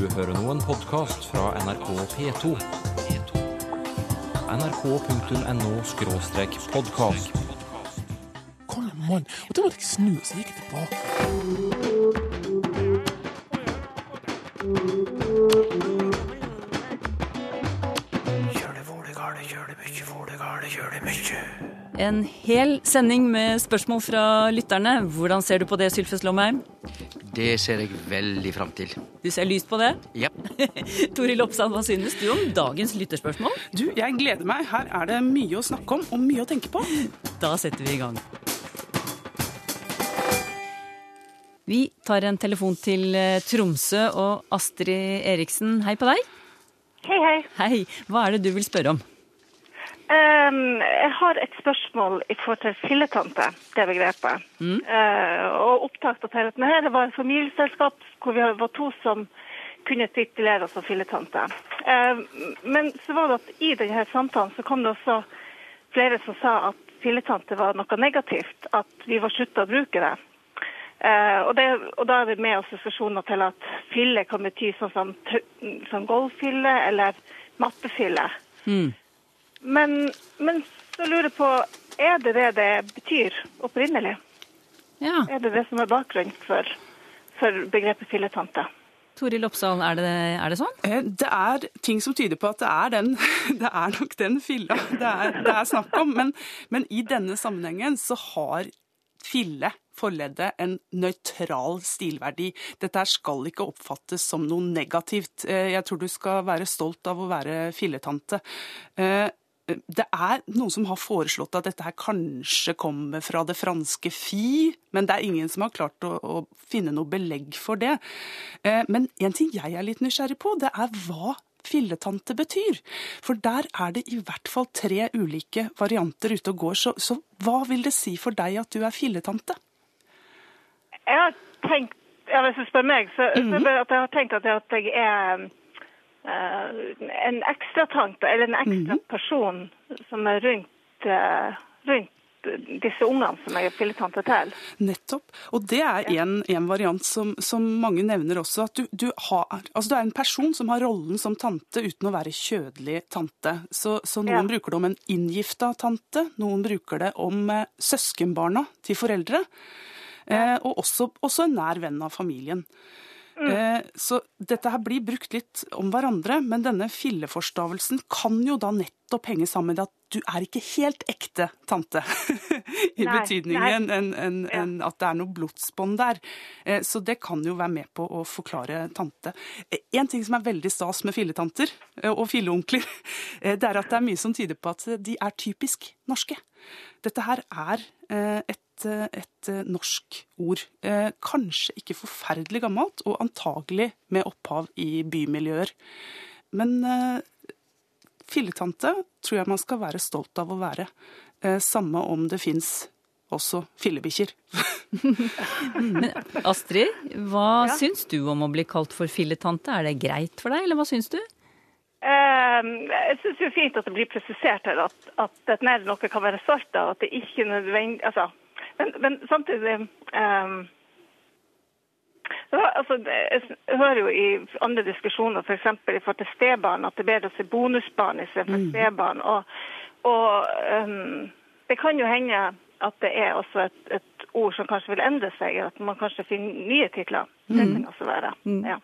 Du hører nå en podkast fra NRK P2. nrk.no podkast. Kom igjen, mann. Og da måtte jeg snu, og så gikk jeg tilbake. En hel sending med spørsmål fra lytterne. Hvordan ser du på det, Sylfes Lomheim? Det ser jeg veldig fram til. Du ser lyst på det? Ja. Toril Oppsal, hva synes du om dagens lytterspørsmål? Du, jeg gleder meg. Her er det mye å snakke om og mye å tenke på. Da setter vi i gang. Vi tar en telefon til eh, Tromsø og Astrid Eriksen. Hei på deg. Hei, hei. Hei. Hva er det du vil spørre om? Ehm, jeg har et spørsmål i forhold til filletante, det begrepet. Eh, og opptak til dette det var et familieselskap hvor vi var to som kunne titulere oss som filletante. Uh, men så var det at i denne samtalen så kom det også flere som sa at filletante var noe negativt, at vi var slutta å bruke det. Uh, og, det, og da er vi med assosiasjoner til at fille kan bety sånn som, som golffille eller mattefille. Mm. Men, men så lurer jeg på, er det det det betyr opprinnelig? Ja, Er det det som er bakgrunnen for, for begrepet filletante? Toril Oppsal, er det, er det sånn? Eh, Det er ting som tyder på at det er, den, det er nok den filla det er, det er snakk om. Men, men i denne sammenhengen så har fille, forleddet, en nøytral stilverdi. Dette skal ikke oppfattes som noe negativt. Eh, Jeg tror du skal være stolt av å være filletante. Det er noen som har foreslått at dette her kanskje kommer fra det franske fi, men det er ingen som har klart å, å finne noe belegg for det. Eh, Men en ting jeg er litt nysgjerrig på, det er hva filletante betyr. For der er det i hvert fall tre ulike varianter ute og går. Så, så hva vil det si for deg at du er filletante? Jeg har tenkt, ja, hvis du spør meg, så, mm -hmm. så at jeg har tenkt at jeg, er en ekstratante, eller en ekstra person som er rundt, eh, rundt disse ungene som jeg er filletante til. Nettopp. Og det er en, en variant som, som mange nevner også. At du, du, har, altså du er en person som har rollen som tante uten å være kjødelig tante. Så, så noen Ja. bruker det om en inngifta tante, noen bruker det om eh, søskenbarna til foreldre. Eh, og også, også en nær venn av familien. Eh, så dette her blir brukt litt om hverandre, men denne filleforstavelsen kan jo da nettopp henge sammen med at du er ikke helt ekte tante. I Nei, betydningen nei. en, en, en, at det er noe blodsbånd der. Eh, så det kan jo være med på å forklare tante. Eh, En ting som er veldig stas med filletanter og filleonkler, det er at det er mye som tyder på at de er typisk norske. Dette her er eh, et, et norsk ord. Eh, Kanskje ikke forferdelig gammelt, og antagelig med opphav i bymiljøer. Men eh, filletante tror jeg man skal være stolt av å være. Eh, Samme om det fins også fillebikkjer. Astrid, hva Ja. syns du om å bli kalt for filletante? Er det greit for deg, eller hva syns du? Eh, jeg syns det er fint at det blir presisert her at, at dette er noe kan være stolt av. At det ikke nødvendig altså, men, men samtidig um, ja, altså, Jeg hører jo i andre diskusjoner, f.eks. i forhold til stebarn, at det er bedre å se bonusbarn istedenfor stebarn. Og, og um, det kan jo hende at det er også et, et ord som kanskje vil endre seg, at man kanskje finner nye titler. Det kan også være. Ja.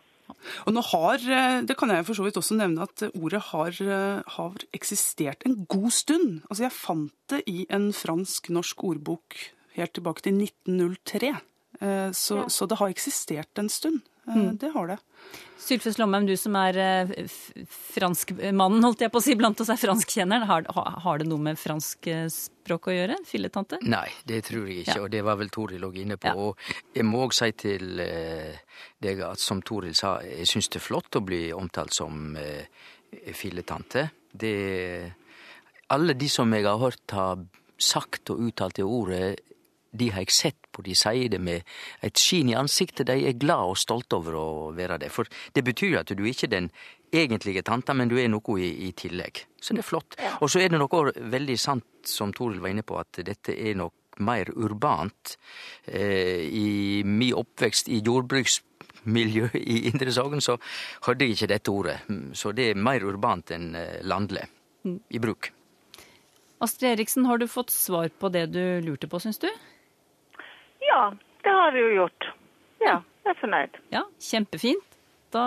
Og nå har, eh, det kan jeg for så vidt også nevne, at ordet har, eh, har eksistert en god stund. Altså jeg fant det i en fransk-norsk ordbok helt tilbake til 1903. Så, Så, så det har eksistert en stund. Mm. Det har det. Sylfes Lomheim, du som er eh, franskmannen, holdt jeg på å si, blant oss er franskkjenneren. Har, har det noe med fransk eh, språk å gjøre? Filletante? Nei, det tror jeg ikke, Ja. og det var vel Toril òg inne på. Ja. Og jeg må òg si til eh, deg at som Toril sa, jeg syns det er flott å bli omtalt som eh, filletante. Det Alle de som jeg har hørt har sagt og uttalt det ordet, de har jeg sett på, de sier det med et skin i ansiktet. De er glad og stolte over å være det. For det betyr at du er ikke den egentlige tanta, men du er noe i, i tillegg. Så det er flott. Og så er det noe veldig sant, som Toril var inne på, at dette er nok mer urbant. Eh, I min oppvekst i jordbruksmiljø i Indre Sogn, så hørte jeg ikke dette ordet. Mm, Så det er mer urbant enn eh, landlig i bruk. Astrid Eriksen, har du fått svar på det du lurte på, syns du? Ja, det har vi jo gjort. Ja, jeg er fornøyd. Ja, kjempefint. Da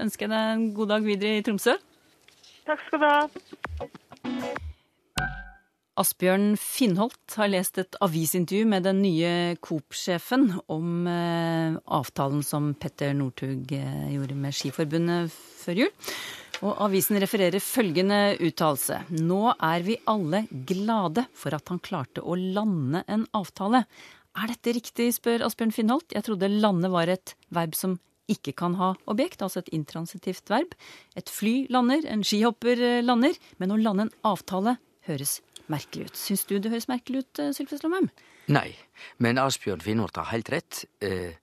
ønsker jeg deg en god dag videre i Tromsø. Takk skal du ha. Asbjørn Finnholt har lest et avisintervju med den nye Coop-sjefen om eh, avtalen som Petter Northug eh, gjorde med Skiforbundet før jul. Og avisen refererer følgende uttalelse. Nå er vi alle glade for at han klarte å lande en avtale. Er dette riktig, spør Asbjørn Finnholt. Jeg trodde lande var et verb som ikke kan ha objekt, altså et intransitivt verb. Et fly lander, en skihopper eh, lander, men å lande en avtale høres merkelig ut. Syns du det høres merkelig ut, Sylfe Slåmheim? Nei, men Asbjørn Finnholt har helt rett. Eh,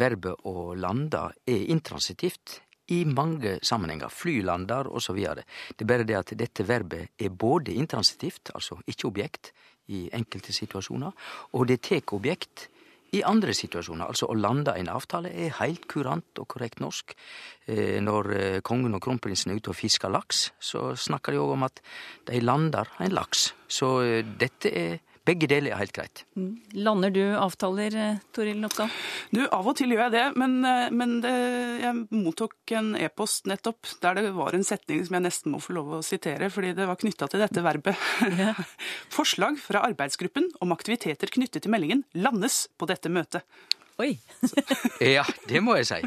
verbet å lande er intransitivt i mange sammenhenger. Flylander osv. Det er bare det at dette verbet er både intransitivt, altså ikke objekt, i enkelte situasjoner, og det tek objekt i andre situasjoner. Altså å lande en avtale er helt kurant og korrekt norsk. Eh, Når eh, kongen og kronprinsen er ute og fisker laks, så snakker de òg om at de lander en laks. Så eh, dette er Begge deler er helt greit. Lander du avtaler, eh, Toril Oppdal? Du, Av og til gjør jeg det, men, eh, men det, jeg mottok en e-post nettopp der det var en setning som jeg nesten må få lov å sitere, fordi det var knytta til dette verbet. Forslag fra arbeidsgruppen om aktiviteter knyttet til meldingen landes på dette møtet. Oi! Ja, det må jeg si.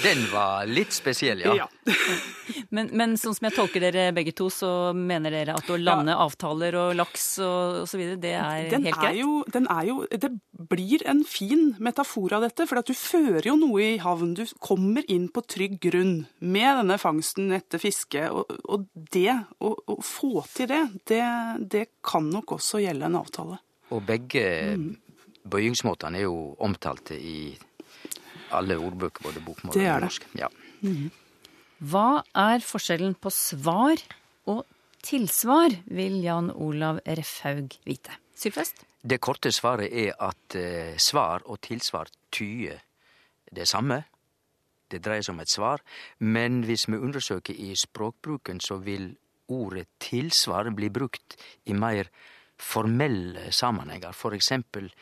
Den var litt spesiell, ja. Men, men sånn som jeg tolker dere begge to, så mener dere at å lande avtaler og laks og osv., det er Den helt er, jo, den er jo Det blir en fin metafor av dette, for at du fører jo noe i havn. Du kommer inn på trygg grunn med denne fangsten etter fiske. Og, og det, å, å få til det, det, det kan nok også gjelde en avtale. Og begge bøyingsmåtene er jo omtalte i alle ordbøker, både bokmål og norsk. Ja. Hva er forskjellen på svar og tilsvar, vil Jan Olav Refhaug vite. Sylfest? Det korte svaret er at eh, svar og tilsvar tyder det samme. Det dreier seg om et svar, men hvis vi undersøker i språkbruken, så vil ordet tilsvar bli brukt i mer formelle sammenhenger. For eksempel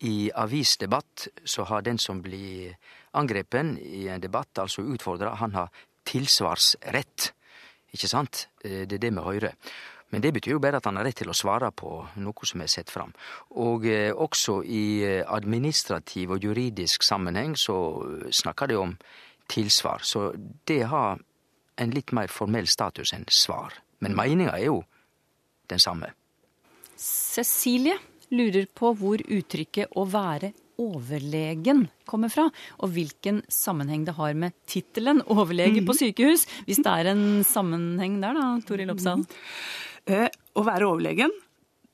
i avisdebatt så har den som blir angrepen i en debatt, altså utfordra, han har tilsvarsrett. Ikke sant? Eh, Det er det vi hører. Men det betyr jo bare at han har rett til å svare på noe som er sett fram. Og eh, også i eh, administrativ og juridisk sammenheng så snakker det om tilsvar. Så det har en litt mer formell status enn svar. Men meninga er jo den samme. Cecilie lurer på hvor uttrykket 'å være overlegen' kommer fra, og hvilken sammenheng det har med tittelen 'overlege på sykehus', hvis det er en sammenheng der, da, Toril Oppsal? Eh, å være overlegen,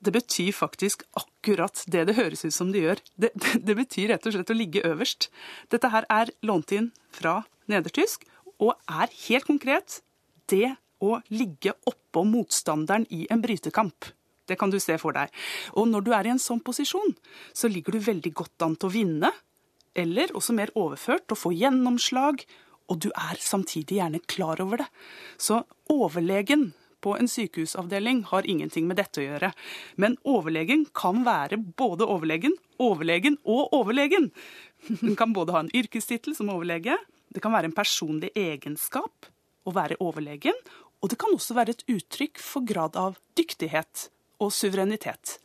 det betyr faktisk akkurat det det høres ut som det gjør. Det, det, det betyr rett og slett å ligge øverst. Dette her er lånt inn fra nedertysk, og er helt konkret det å ligge oppå motstanderen i en brytekamp. Det kan du se for deg. Og når du er i en sånn posisjon, så ligger du veldig godt an til å vinne, eller også mer overført, å få gjennomslag, og du er samtidig gjerne klar over det. Så overlegen på en sykehusavdeling har ingenting med dette å gjøre. Men overlegen kan være både overlegen, overlegen og overlegen. Den kan både ha en yrkestittel som overlege, det kan være en personlig egenskap å være overlegen, og det kan også være et uttrykk for grad av dyktighet og suverenitet.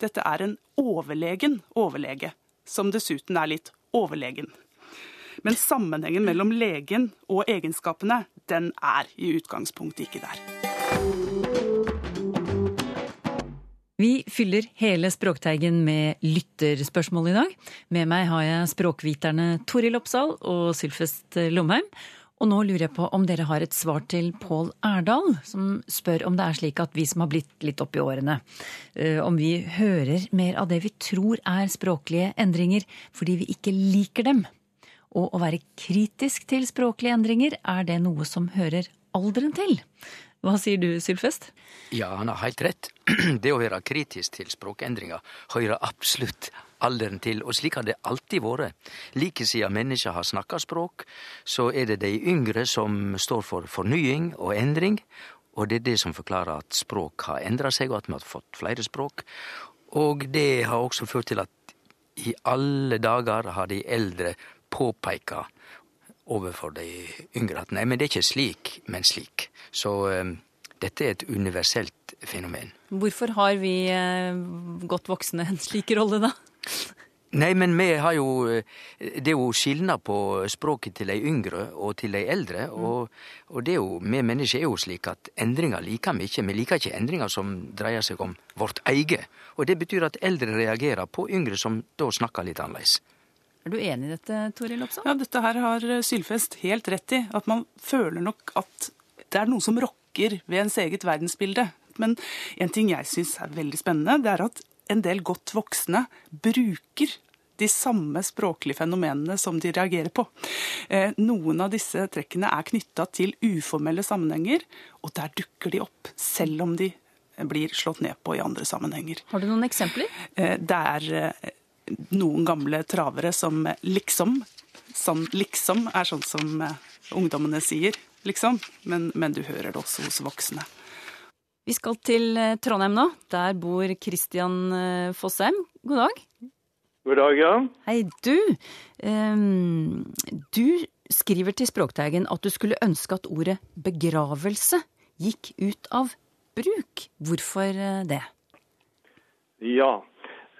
Dette er en overlegen overlege, som dessuten er litt overlegen. Men sammenhengen mellom legen og egenskapene, den er i utgangspunktet ikke der. Vi fyller hele Språkteigen med lytterspørsmål i dag. Med meg har jeg språkviterne Toril Oppsal og Sylfest Lomheim. Og nå lurer jeg på om dere har et svar til Pål Erdal, som spør om det er slik at vi som har blitt litt opp i årene, eh, om vi hører mer av det vi tror er språklige endringer fordi vi ikke liker dem. Og å være kritisk til språklige endringer, er det noe som hører alderen til? Hva sier du, Sylfest? Ja, han har helt rett. Det å være kritisk til språkendringer hører absolutt alderen til, og slik har det alltid vært. Like siden mennesker har snakka språk, så er det de yngre som står for fornying og endring, og det er det som forklarer at språk har endra seg, og at vi har fått flere språk. Og det har også ført til at i alle dager har de eldre påpeika overfor de yngre at nei, men det er ikke slik, men slik. Så um, dette er et universelt fenomen. Hvorfor har vi eh, godt voksne en slik rolle, da? Nei, men vi har jo Det er jo skilnad på språket til de yngre og til de eldre. Mm. Og, og, det er jo, vi mennesker er jo slik at endringer liker vi ikke. Vi liker ikke endringer som dreier seg om vårt eget. Og det betyr at eldre reagerer på yngre som da snakker litt annerledes. Er du enig i dette, Toril Opsahl? Ja, dette her har Sylfest helt rett i. At man føler nok at det er noe som rokker ved ens eget verdensbilde. Men en ting jeg syns er veldig spennende, det er at en del godt voksne bruker de samme språklige fenomenene som de reagerer på. Eh, noen av disse trekkene er knytta til uformelle sammenhenger, og der dukker de opp, selv om de blir slått ned på i andre sammenhenger. Har du noen eksempler? Eh, det er eh, noen gamle travere som liksom Sånn liksom er sånn som ungdommene sier, liksom. Men, men du hører det også hos voksne. Vi skal til eh, Trondheim nå. Der bor Kristian eh, Fossheim. God dag. God dag, ja. Hei, du. Um, du skriver til Språkteigen at du skulle ønske at ordet begravelse gikk ut av bruk. Hvorfor det? Ja.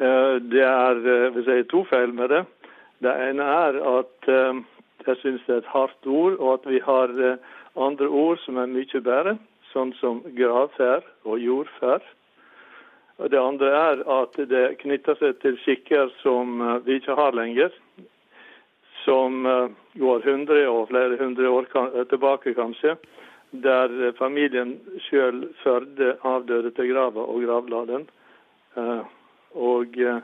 Eh, det er eh, vil si, to feil med det. Det ene er at eh, jeg syns det er et hardt ord, og at vi har andre ord som er mye bedre, sånn som gravferd og jordferd. Det andre er at det knytter seg til skikker som vi ikke har lenger, som går hundre og flere hundre år tilbake, kanskje, der familien sjøl førte avdøde til grava og gravla den. Og eh,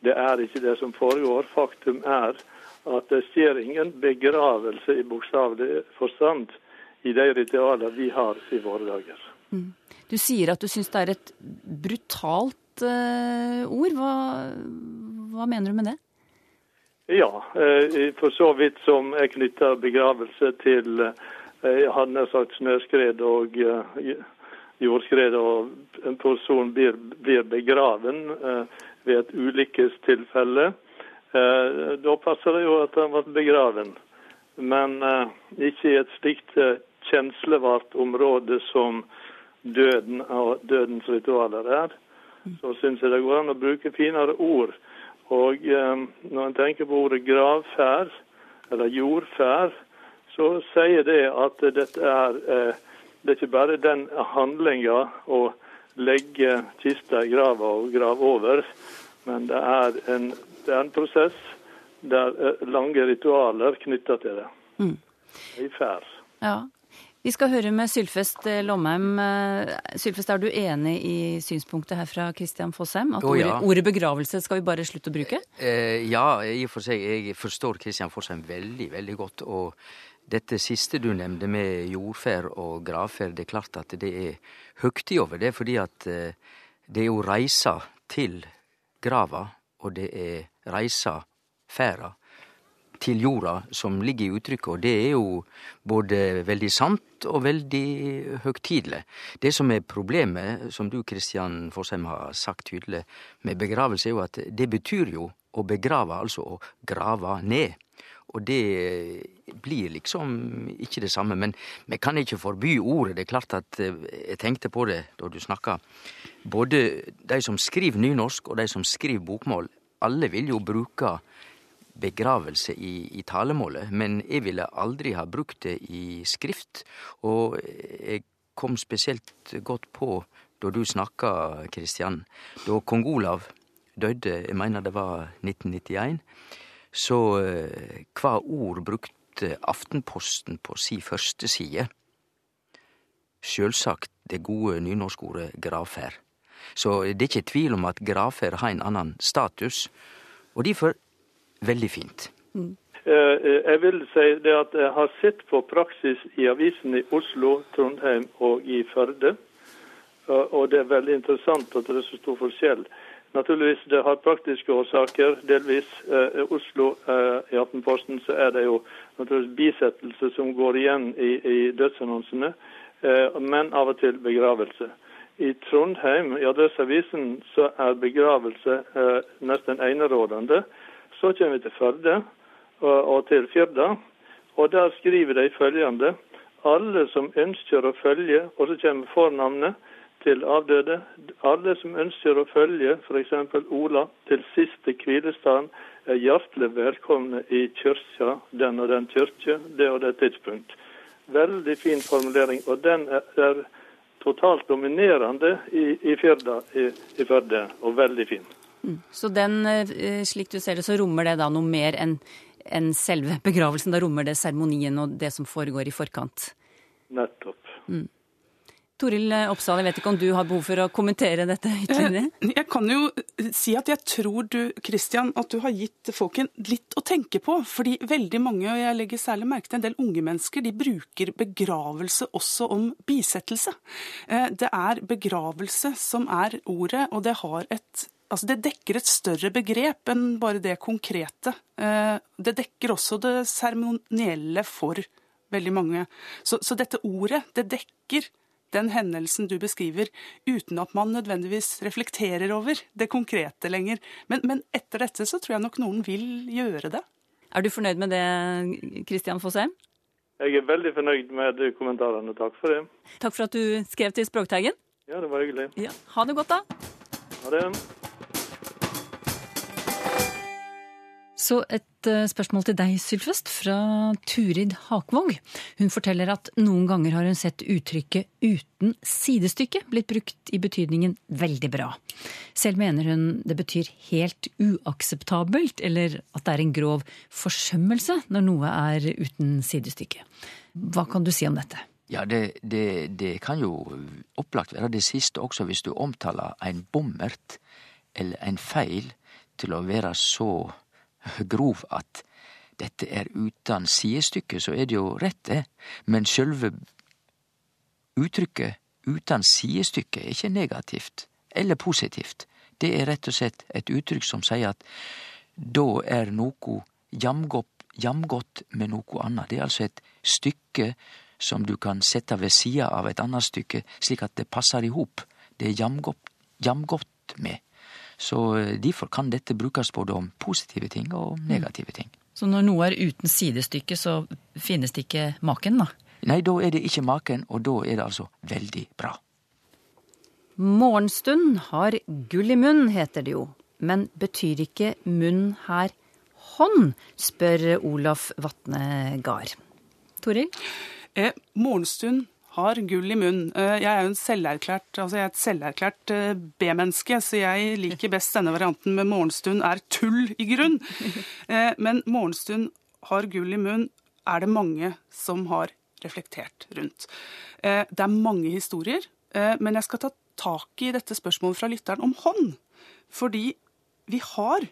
det er ikke det som foregår. Faktum er at det skjer ingen begravelse i bokstavelig forstand i de ritualene vi har i våre dager. Mm. Du sier at du syns det er et brutalt uh, ord. Hva, hva, mener du med det? Ja, uh, for så vidt som jeg knytter begravelse til uh, jeg hadde sagt snøskred og jordskred, og en person blir, blir begraven eh, ved et ulykkestilfelle. Eh, da passer det jo at han ble begraven. Men uh, ikke i et slikt eh, kjenslevart område som døden og dødens ritualer er. Så syns jeg det går an å bruke finere ord. Og eh, når en tenker på ordet gravferd, eller jordferd, så sier det at dette er eh, det er ikke bare den handlinga å legge kista i grava og grave over, men det er en, det er en prosess der er lange ritualer knytta til det. Mm. I ferd. Ja. Vi skal høre med Sylfest eh, Lomheim. Eh, Sylfest, er du enig i synspunktet her fra Kristian Fossheim? At oh, ja. ordet, ordet, begravelse skal vi bare slutte å bruke? Eh, ja, i og for seg. Jeg forstår Kristian Fossheim veldig, veldig godt. og dette siste du nevnte med jordferd og gravferd, det er klart at det er høgtid over det, fordi at eh, det er jo reisa til grava, og det er reisa, ferda, til jorda som ligger i uttrykket, og det er jo både veldig sant og veldig høgtidelig. Det som er problemet, som du Kristian Fossheim har sagt tydelig med begravelse, er jo at det betyr jo å begrave, altså å grave ned. Og det blir liksom ikke det samme. Men vi kan ikke forby ordet. Det er klart at eh, jeg tenkte på det da du snakka. Både de som skriver nynorsk og de som skriver bokmål, alle vil jo bruke begravelse i, i, talemålet, men jeg ville aldri ha brukt det i skrift. Og jeg kom spesielt godt på da du snakka, Kristian, da kong Olav døde, jeg mener det var 1991 så eh, hva ord brukte Aftenposten på si første side? Sjølvsagt det gode nynorskordet gravferd. Så det er ikke tvil om at gravferd har en annen status, og derfor veldig fint. Mm. Jeg vil si det at jeg har sett på praksis i avisene i Oslo, Trondheim og i Førde. Og det er veldig interessant at det er så stor forskjell. Naturligvis det har praktiske årsaker, delvis. I Oslo, eh, i Aftenposten, så er det jo naturligvis bisettelse som går igjen i, i dødsannonsene, eh, men av og til begravelse. I Trondheim, i Adresseavisen, så er begravelse eh, nesten enerådende. Så kommer vi til Førde og, og til Firda, og der skriver de følgende alle som ønsker å følge, og så kommer fornavnet til avdøde. Alle som ønsker å følge f.eks. Ola til siste hvilestad, er hjertelig velkomne i kyrkja, den og den kyrkje, det og det tidspunkt. Veldig fin formulering, og den er, er totalt dominerende i, i Firda i, i Førde, og veldig fin. Så den, eh, slik du ser det, så rommer det da noe mer enn en selve begravelsen? Da rommer det seremonien og det som foregår i forkant? Nettopp. Toril Oppsal, jeg vet ikke om du har behov for å kommentere dette ytterligere? Jeg kan jo si at jeg tror du, Christian, at du har gitt folken litt å tenke på. Fordi veldig mange, og jeg legger særlig merke til en del unge mennesker, de bruker begravelse også om bisettelse. Eh, Det er begravelse som er ordet, og det har et Altså Det dekker et større begrep enn bare det konkrete. Eh, Det dekker også det seremonielle for veldig mange. Så, så dette ordet, det dekker den hendelsen du beskriver, uten at man nødvendigvis reflekterer over det konkrete lenger. Men, men etter dette så tror jeg nok noen vil gjøre det. Er du fornøyd med det, Christian Fossheim? Jeg er veldig fornøyd med de kommentarene. Takk for det. Takk for at du skrev til Språkteigen. Ja, det var hyggelig. Ja, ha det godt, da. Ha det. Så et eh, spørsmål til deg, Sylfest, fra Turid Hakvåg. Hun forteller at noen ganger har hun sett uttrykket 'uten sidestykke' blitt brukt i betydningen 'veldig bra'. Selv mener hun det betyr helt uakseptabelt, eller at det er en grov forsømmelse når noe er uten sidestykke. Hva kan du si om dette? Ja, det, det, det kan jo opplagt være det siste også, hvis du omtaler en bommert eller en feil til å være så grov at dette er utan sidestykke, så er det jo rett, det. Men sjølve uttrykket utan sidestykke er ikke negativt eller positivt. Det er rett og slett et uttrykk som sier at da er noko jamgodt, med noko anna. Det er altså et stykke som du kan sette ved sida av et annet stykke, slik at det passer i hop. Det er jamgodt med. Så eh, derfor kan dette brukes både om positive ting og negative ting. Så når noe er uten sidestykke, så finnes det ikke maken, da? Nei, da er det ikke maken, og da er det altså veldig bra. Morgenstund har gull i munn, heter det jo. Men betyr ikke munn her hånd, spør Olaf Vatne Gard. Toril? Eh, morgenstund har gull i munn. Eh, jeg er jo en selverklært, altså jeg er et selverklært eh, B-menneske, så jeg liker best denne varianten med morgenstund er tull i grunn. Eh, men morgenstund har gull i munn er det mange som har reflektert rundt. Det er mange historier, men jeg skal ta tak i dette spørsmålet fra lytteren om hånd. Fordi vi har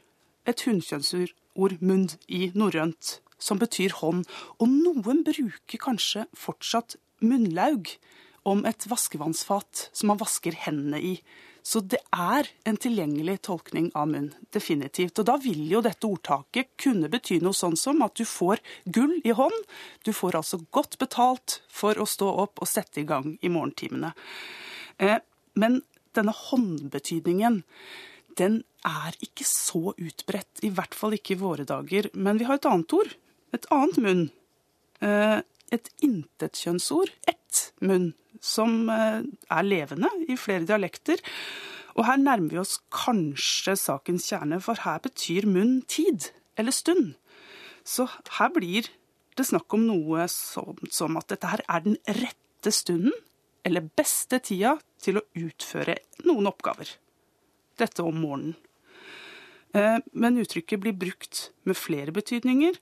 et hunnkjønnsord mund i norrønt som betyr hånd, og noen bruker kanskje fortsatt munnlaug om et vaskevannsfat som man vasker hendene i. Så det er en tilgjengelig tolkning av munn, definitivt. Og da vil jo dette ordtaket kunne bety noe sånn som at du får gull i hånd. Du får altså godt betalt for å stå opp og sette i gang i morgentimene. Eh, men denne håndbetydningen, den er ikke så utbredt, i hvert fall ikke i våre dager. Men vi har et annet ord, et annet munn. Eh, et intetkjønnsord, ett munn, som eh, er levende i flere dialekter. Og her nærmer vi oss kanskje sakens kjerne, for her betyr munn tid eller stund. Så her blir det snakk om noe som, som at dette her er den rette stunden, eller beste tida, til å utføre noen oppgaver. Dette om morgenen. Eh, Men uttrykket blir brukt med flere betydninger.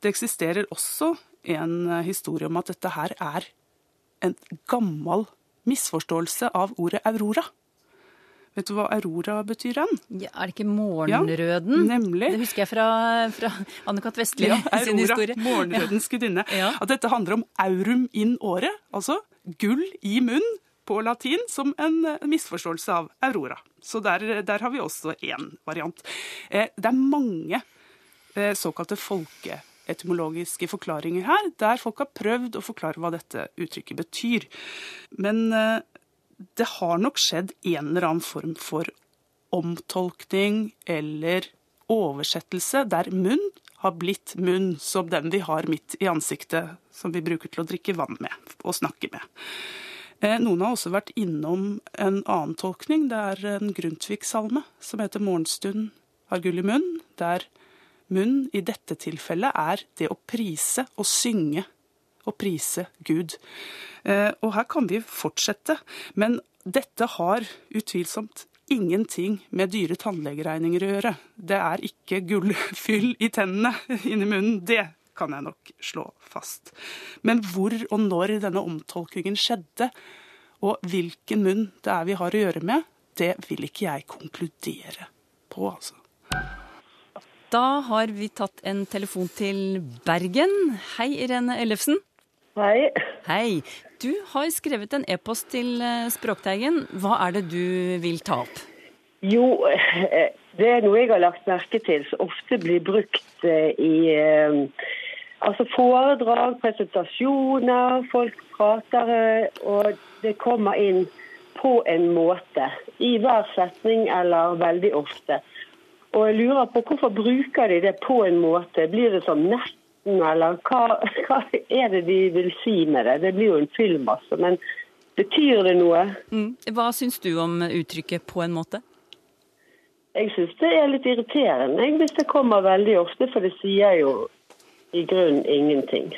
Det eksisterer også en eh, historie om at dette her er en gammel misforståelse av ordet aurora. Vet du hva aurora betyr, Ann? Ja, er det ikke morgenrøden? Ja, nemlig. Det husker jeg fra, fra Anne-Kat. Vestli Ja, sin Aurora, historie. morgenrødens gudinne. Ja. At dette handler om aurum in året, altså gull i munn på latin som en misforståelse av Aurora. Så der, der har vi også én variant. Det er mange såkalte folkeetymologiske forklaringer her, der folk har prøvd å forklare hva dette uttrykket betyr. Men det har nok skjedd en eller annen form for omtolkning eller oversettelse der munn har blitt munn som den vi har midt i ansiktet, som vi bruker til å drikke vann med og snakke med. Eh, noen har også vært innom en annen tolkning. Det er en Grundtvig-salme som heter 'Morgenstund har gull i munn', der munn i dette tilfellet er det å prise og synge og prise Gud. Eh, og her kan vi fortsette, men dette har utvilsomt ingenting med dyre tannlegeregninger å gjøre. Det er ikke gullfyll i tennene inni munnen. Det kan jeg nok slå fast. Men hvor og når denne omtolkningen skjedde, og hvilken munn det er vi har å gjøre med, det vil ikke jeg konkludere på, altså. Da har vi tatt en telefon til Bergen. Hei, Irene Ellefsen. Hei. Hei. Du har skrevet en e-post til eh, Språkteigen. Hva er det du vil ta opp? Jo, eh, det er noe jeg har lagt merke til som ofte blir brukt eh, i altså foredrag, presentasjoner, folk prater, og det kommer inn på en måte. I hver setning eller veldig ofte. Og jeg lurer på hvorfor bruker de det på en måte? Blir det sånn netten, eller hva, hva, er det de vil si med det? Det blir jo en film, altså. Men betyr det noe? Mm. Hva syns du om uttrykket 'på en måte'? Jeg syns det er litt irriterende hvis det kommer veldig ofte, for det sier jo i grunnen ingenting.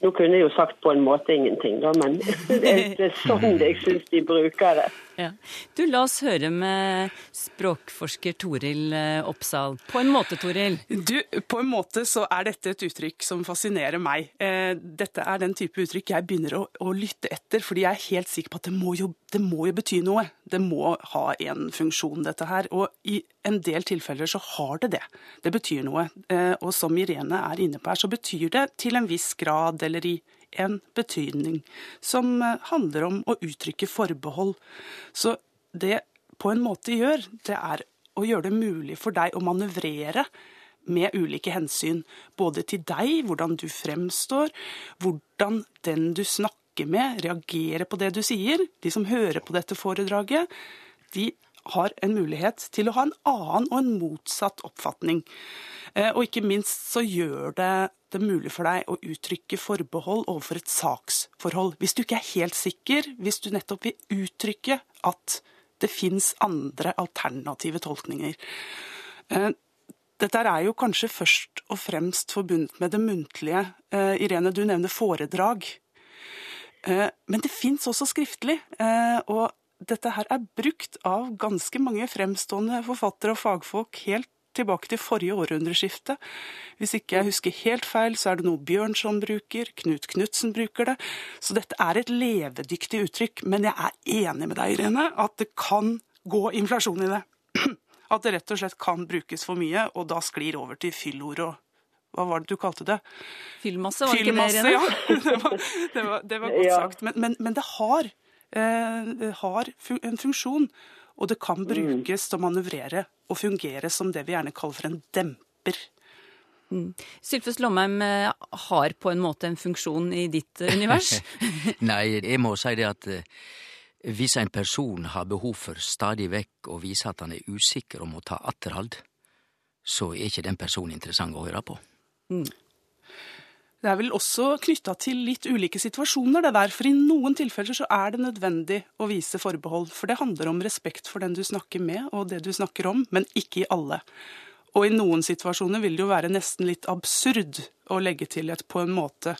Nå kunne jeg jo sagt på en måte ingenting, da, men det er sånn jeg syns de bruker det. Ja. Du, La oss høre med språkforsker Toril eh, Oppsal. På en måte, Toril? Du, På en måte så er dette et uttrykk som fascinerer meg. Eh, dette er den type uttrykk jeg begynner å, å lytte etter, fordi jeg er helt sikker på at det må, jo, det må jo bety noe. Det må ha en funksjon, dette her. Og i en del tilfeller så har det det. Det betyr noe. Eh, og som Irene er inne på her, så betyr det til en viss grad, eller i en betydning som eh, handler om å uttrykke forbehold. Så det på en måte gjør, det er å gjøre det mulig for deg å manøvrere med ulike hensyn. Både til deg, hvordan du fremstår, hvordan den du snakker med, reagerer på det du sier. De som hører på dette foredraget, de har en mulighet til å ha en annen og en motsatt oppfatning. Eh, og ikke minst så gjør det det mulig for deg å uttrykke forbehold overfor et saksforhold. Hvis du ikke er helt sikker, hvis du nettopp vil uttrykke at det fins andre alternative tolkninger. Eh, dette er jo kanskje først og fremst forbundet med det muntlige. Eh, Irene, du nevner foredrag. Men det fins også skriftlig. Og dette her er brukt av ganske mange fremstående forfattere og fagfolk helt tilbake til forrige århundreskifte. Hvis ikke jeg husker helt feil, så er det noe Bjørnson bruker, Knut Knutsen bruker det. Så dette er et levedyktig uttrykk. Men jeg er enig med deg, Irene, at det kan gå inflasjon i det. At det rett og slett kan brukes for mye, og da sklir over til fyllord og hva var det du kalte det? Fyllmasse, var det ikke det, Irene? Ja, det var, det var, det var godt ja. sagt. Men, men, men det har eh, har en funksjon. Og det kan mm. brukes til å manøvrere og fungere som det vi gjerne kaller for en demper. Mm. Sylfes Lomheim eh, har på en måte en funksjon i ditt eh, univers? Nei, jeg må si det at eh, hvis en person har behov for stadig vekk å vise at han er usikker om å ta atterhald, så er ikke den personen interessant å høre på. Mm. Det er vel også knytta til litt ulike situasjoner, det der. For i noen tilfeller så er det nødvendig å vise forbehold. For det handler om respekt for den du snakker med og det du snakker om, men ikke i alle. Og i noen situasjoner vil det jo være nesten litt absurd å legge til et 'på en måte'.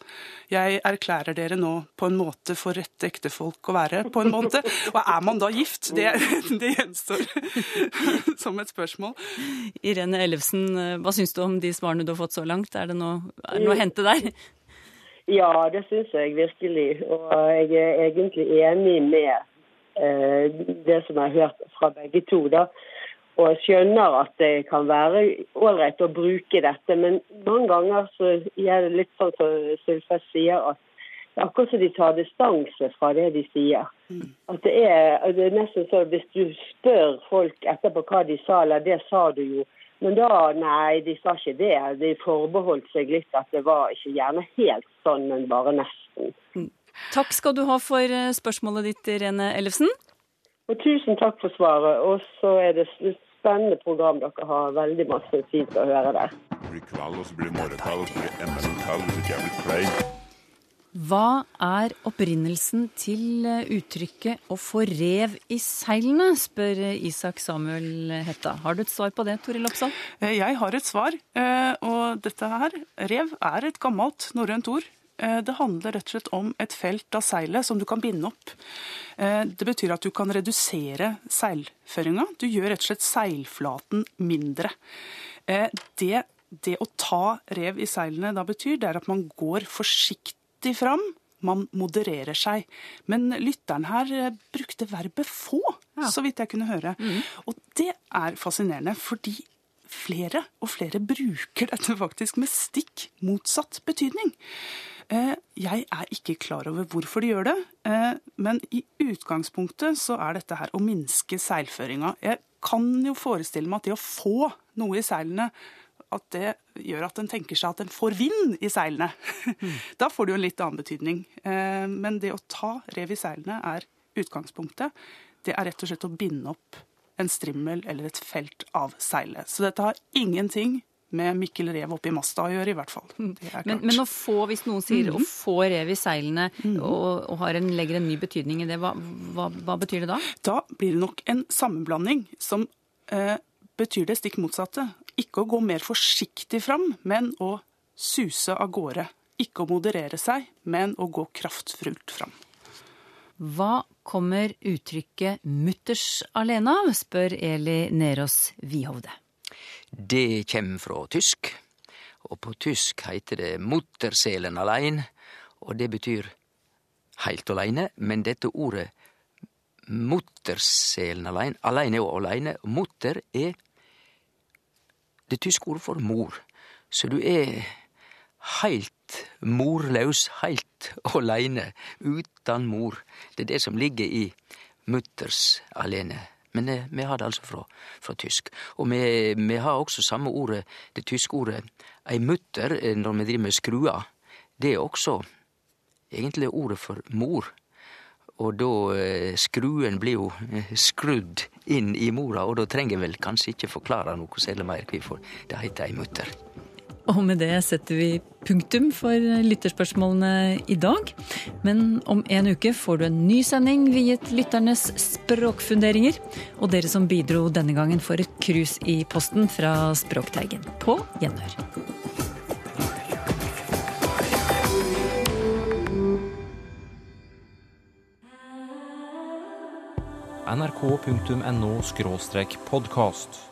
Jeg erklærer dere nå på en måte for rette ektefolk å være på en måte. Og er man da gift? Det, det gjenstår som et spørsmål. Irene Ellefsen, hva syns du om de svarene du har fått så langt? Er det noe, er det noe å hente der? Ja, det syns jeg virkelig. Og jeg er egentlig enig med eh, det som jeg har hørt fra begge to. da. Og skjønner at det kan være ålreit å bruke dette, men mange ganger så gjør det litt sånn som Sylfest sier, at det er akkurat som de tar distanse fra det de sier. At det er, det er nesten sånn Hvis du spør folk etterpå hva de sa, eller det sa du jo, men da nei, de sa ikke det. De forbeholdt seg litt at det var ikke gjerne helt sånn, men bare nesten. Takk skal du ha for eh, spørsmålet ditt, Irene Ellefsen. Og tusen takk for svaret. Og så er det et spennende program dere har. Veldig masse fint å høre der. Det blir kveld, og så blir det morgenkveld, og så blir det enda en kveld, hvis ikke jeg blir klein. Hva er opprinnelsen til eh, uttrykket 'å få rev i seilene', spør eh, Isak Samuel Hetta. Har du et svar på det, Toril Oppsal? Eh, Jeg har et svar, eh, og dette her, rev, er et gammelt norrønt ord. Eh, Det handler rett og slett om et felt av seilet som du kan binde opp. Eh, Det betyr at du kan redusere seilføringa. Du gjør rett og slett seilflaten mindre. Eh, Det, det å ta rev i seilene da betyr, det er at man går forsiktig fram. Man modererer seg. Men lytteren her brukte verbet få, så vidt jeg kunne høre. Og det er fascinerende, fordi flere og flere bruker dette faktisk med stikk motsatt betydning. Eh, Jeg er ikke klar over hvorfor de gjør det, eh, men i utgangspunktet så er dette her å minske seilføringa. Jeg kan jo forestille meg at det å få noe i seilene, at det gjør at en tenker seg at en får vind i seilene. Da får det jo en litt annen betydning. Eh, Men det å ta rev i seilene er utgangspunktet. Det er rett og slett å binde opp en strimmel eller et felt av seilet. Så dette har ingenting med Mikkel Rev oppi masta å gjøre, i hvert fall. Men, men å få, hvis noen sier 'å få rev i seilene' og, og har en, legger en ny betydning i det, hva, hva, hva betyr det da? Da blir det nok en sammenblanding som eh, betyr det stikk motsatte. Ikke å gå mer forsiktig fram, men å suse av gårde. Ikke å moderere seg, men å gå kraftfullt fram. Hva kommer uttrykket 'mutters alene' av, spør Eli Nerås Wihovde. Det kjem fra tysk, og på tysk heiter det 'Mutterselen alein', og det betyr heilt aleine, men dette ordet Mutterselen alein, aleine og aleine, mutter er det tyske ordet for mor. Så du er heilt morlaus, heilt aleine, utan mor. Det er det som ligger i mutters alene. Men eh, vi har det altså fra, fra tysk. Og vi, har også samme ordet, det tyske ordet ei mutter eh, når vi driver med skruer. Det er også egentlig ordet for mor. Og da eh, skruen blir jo eh, skrudd inn i mora, og da trenger jeg vel kanskje ikke forklare noe særlig mer hvorfor det heter ei mutter. Og med det setter vi punktum for lytterspørsmålene i dag. Men om en uke får du en ny sending viet lytternes språkfunderinger. Og dere som bidro denne gangen får et krus i posten fra Språkteigen. På gjenhør. nrk.no podkast.